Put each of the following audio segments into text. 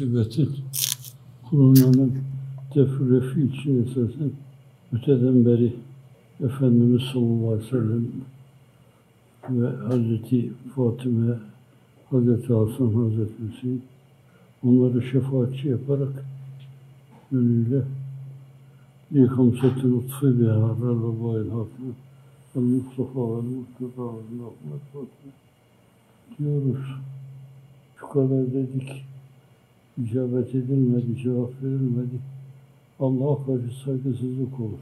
musibetin kulunanın defrefi için esasen öteden beri Efendimiz sallallahu aleyhi ve sellem ve Hazreti Fatime, Hazreti Hasan, Hazreti Hüseyin onları şefaatçi yaparak lütfü biha rarrabayil haklı ve Mustafa ve Mustafa ve Mustafa diyoruz. Şu kadar dedik. İcabet edilmedi, cevap verilmedi. Allah'a karşı saygısızlık olur.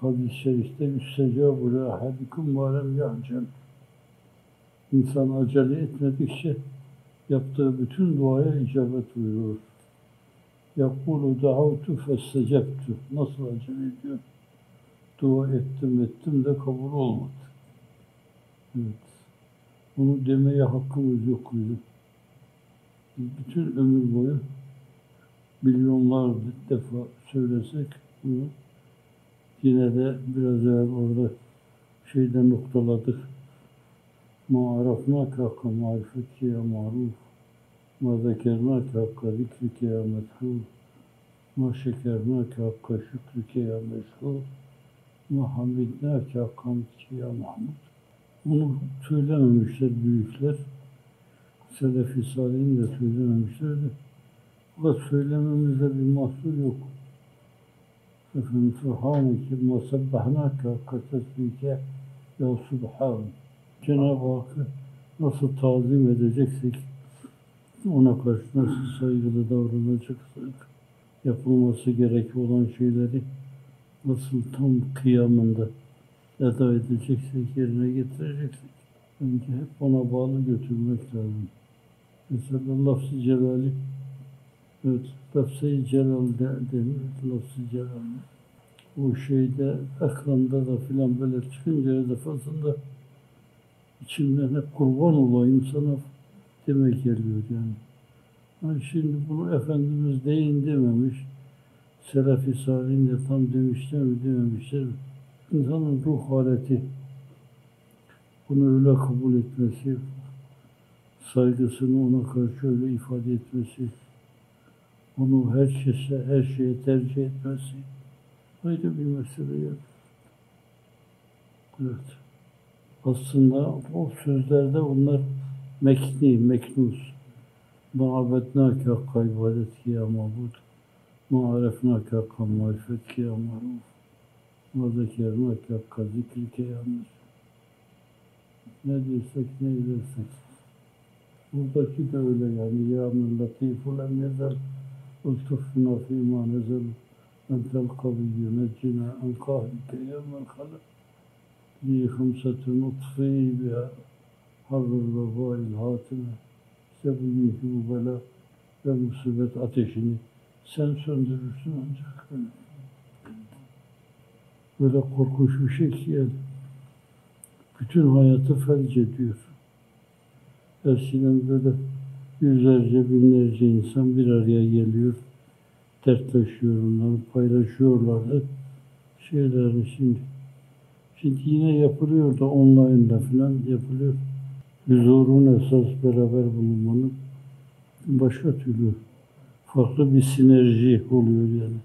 Hadis-i şerifte üstecâbu le ahadikum mâlem ya'cel. İnsan acele etmedikçe yaptığı bütün duaya icabet buyurur. Yakulu da'avtu festecebtu. Nasıl acele ediyor? Dua ettim ettim de kabul olmadı. Evet. Bunu demeye hakkımız yok bizim. Bütün ömür boyu milyonlar defa söylesek bunu yine de biraz evvel orada şeyden noktaladık. Ma arafnake hakka marifetke ya maruf. Ma zekernake hakka zikrike ya methul. Ma şekernake hakka şükrike ya meşhur. Ma hamidnake hakka hamdike ya mahmud. Bunu söylememişler büyükler. Selefi Salih'in de söylememişler de. Fakat söylememizde bir mahsur yok. Efendim, Subhaneke ma sabbahnake hakka tesbike ya Subhan. Cenab-ı Hakk'ı nasıl tazim edeceksek, ona karşı nasıl saygılı davranacaksak, yapılması gerekli olan şeyleri nasıl tam kıyamında eda edeceksek, yerine getireceksek, önce hep ona bağlı götürmek lazım. Mesela lafz-ı celali, evet, lafz-ı celal de, denir, lafz-ı celal. O şeyde, ekranda da filan böyle çıkınca her defasında içimden hep kurban olayım sana demek geliyor yani. yani. Şimdi bunu Efendimiz deyin dememiş, Selefi Salih'in de tam demişler mi dememişler mi? İnsanın ruh haleti bunu öyle kabul etmesi, saygısını ona karşı öyle ifade etmesi, onu her şeye, her şeye tercih etmesi ayrı bir mesele yok. Evet. Aslında o sözlerde onlar mekni, meknus. Ma'abetnâke hakka ibadet ki ya mabud. Ma'arefnâke hakka marifet ki ya maruf. Ma zekernâke hakka zikri ki ya mesut. Ne diyorsak ne edersek. Buradaki de öyle yani. Ya men latiful em yezel. Ultufna fîmâ nezel. Entel kaviyyü neccina en kahrike ya men halak. Li hımsatı nutfi biha. Hazır vebail hatime. İşte bugünkü bu bela ve musibet ateşini sen söndürürsün ancak. Böyle korkunç bir şey ki yani bütün hayatı felç ediyor. Eskiden böyle yüzlerce, binlerce insan bir araya geliyor, dertleşiyor onları, paylaşıyorlardı şeylerini şimdi. Şimdi yine yapılıyor da online'da falan yapılıyor. Huzurun esas beraber bulunmanın başka türlü farklı bir sinerji oluyor yani.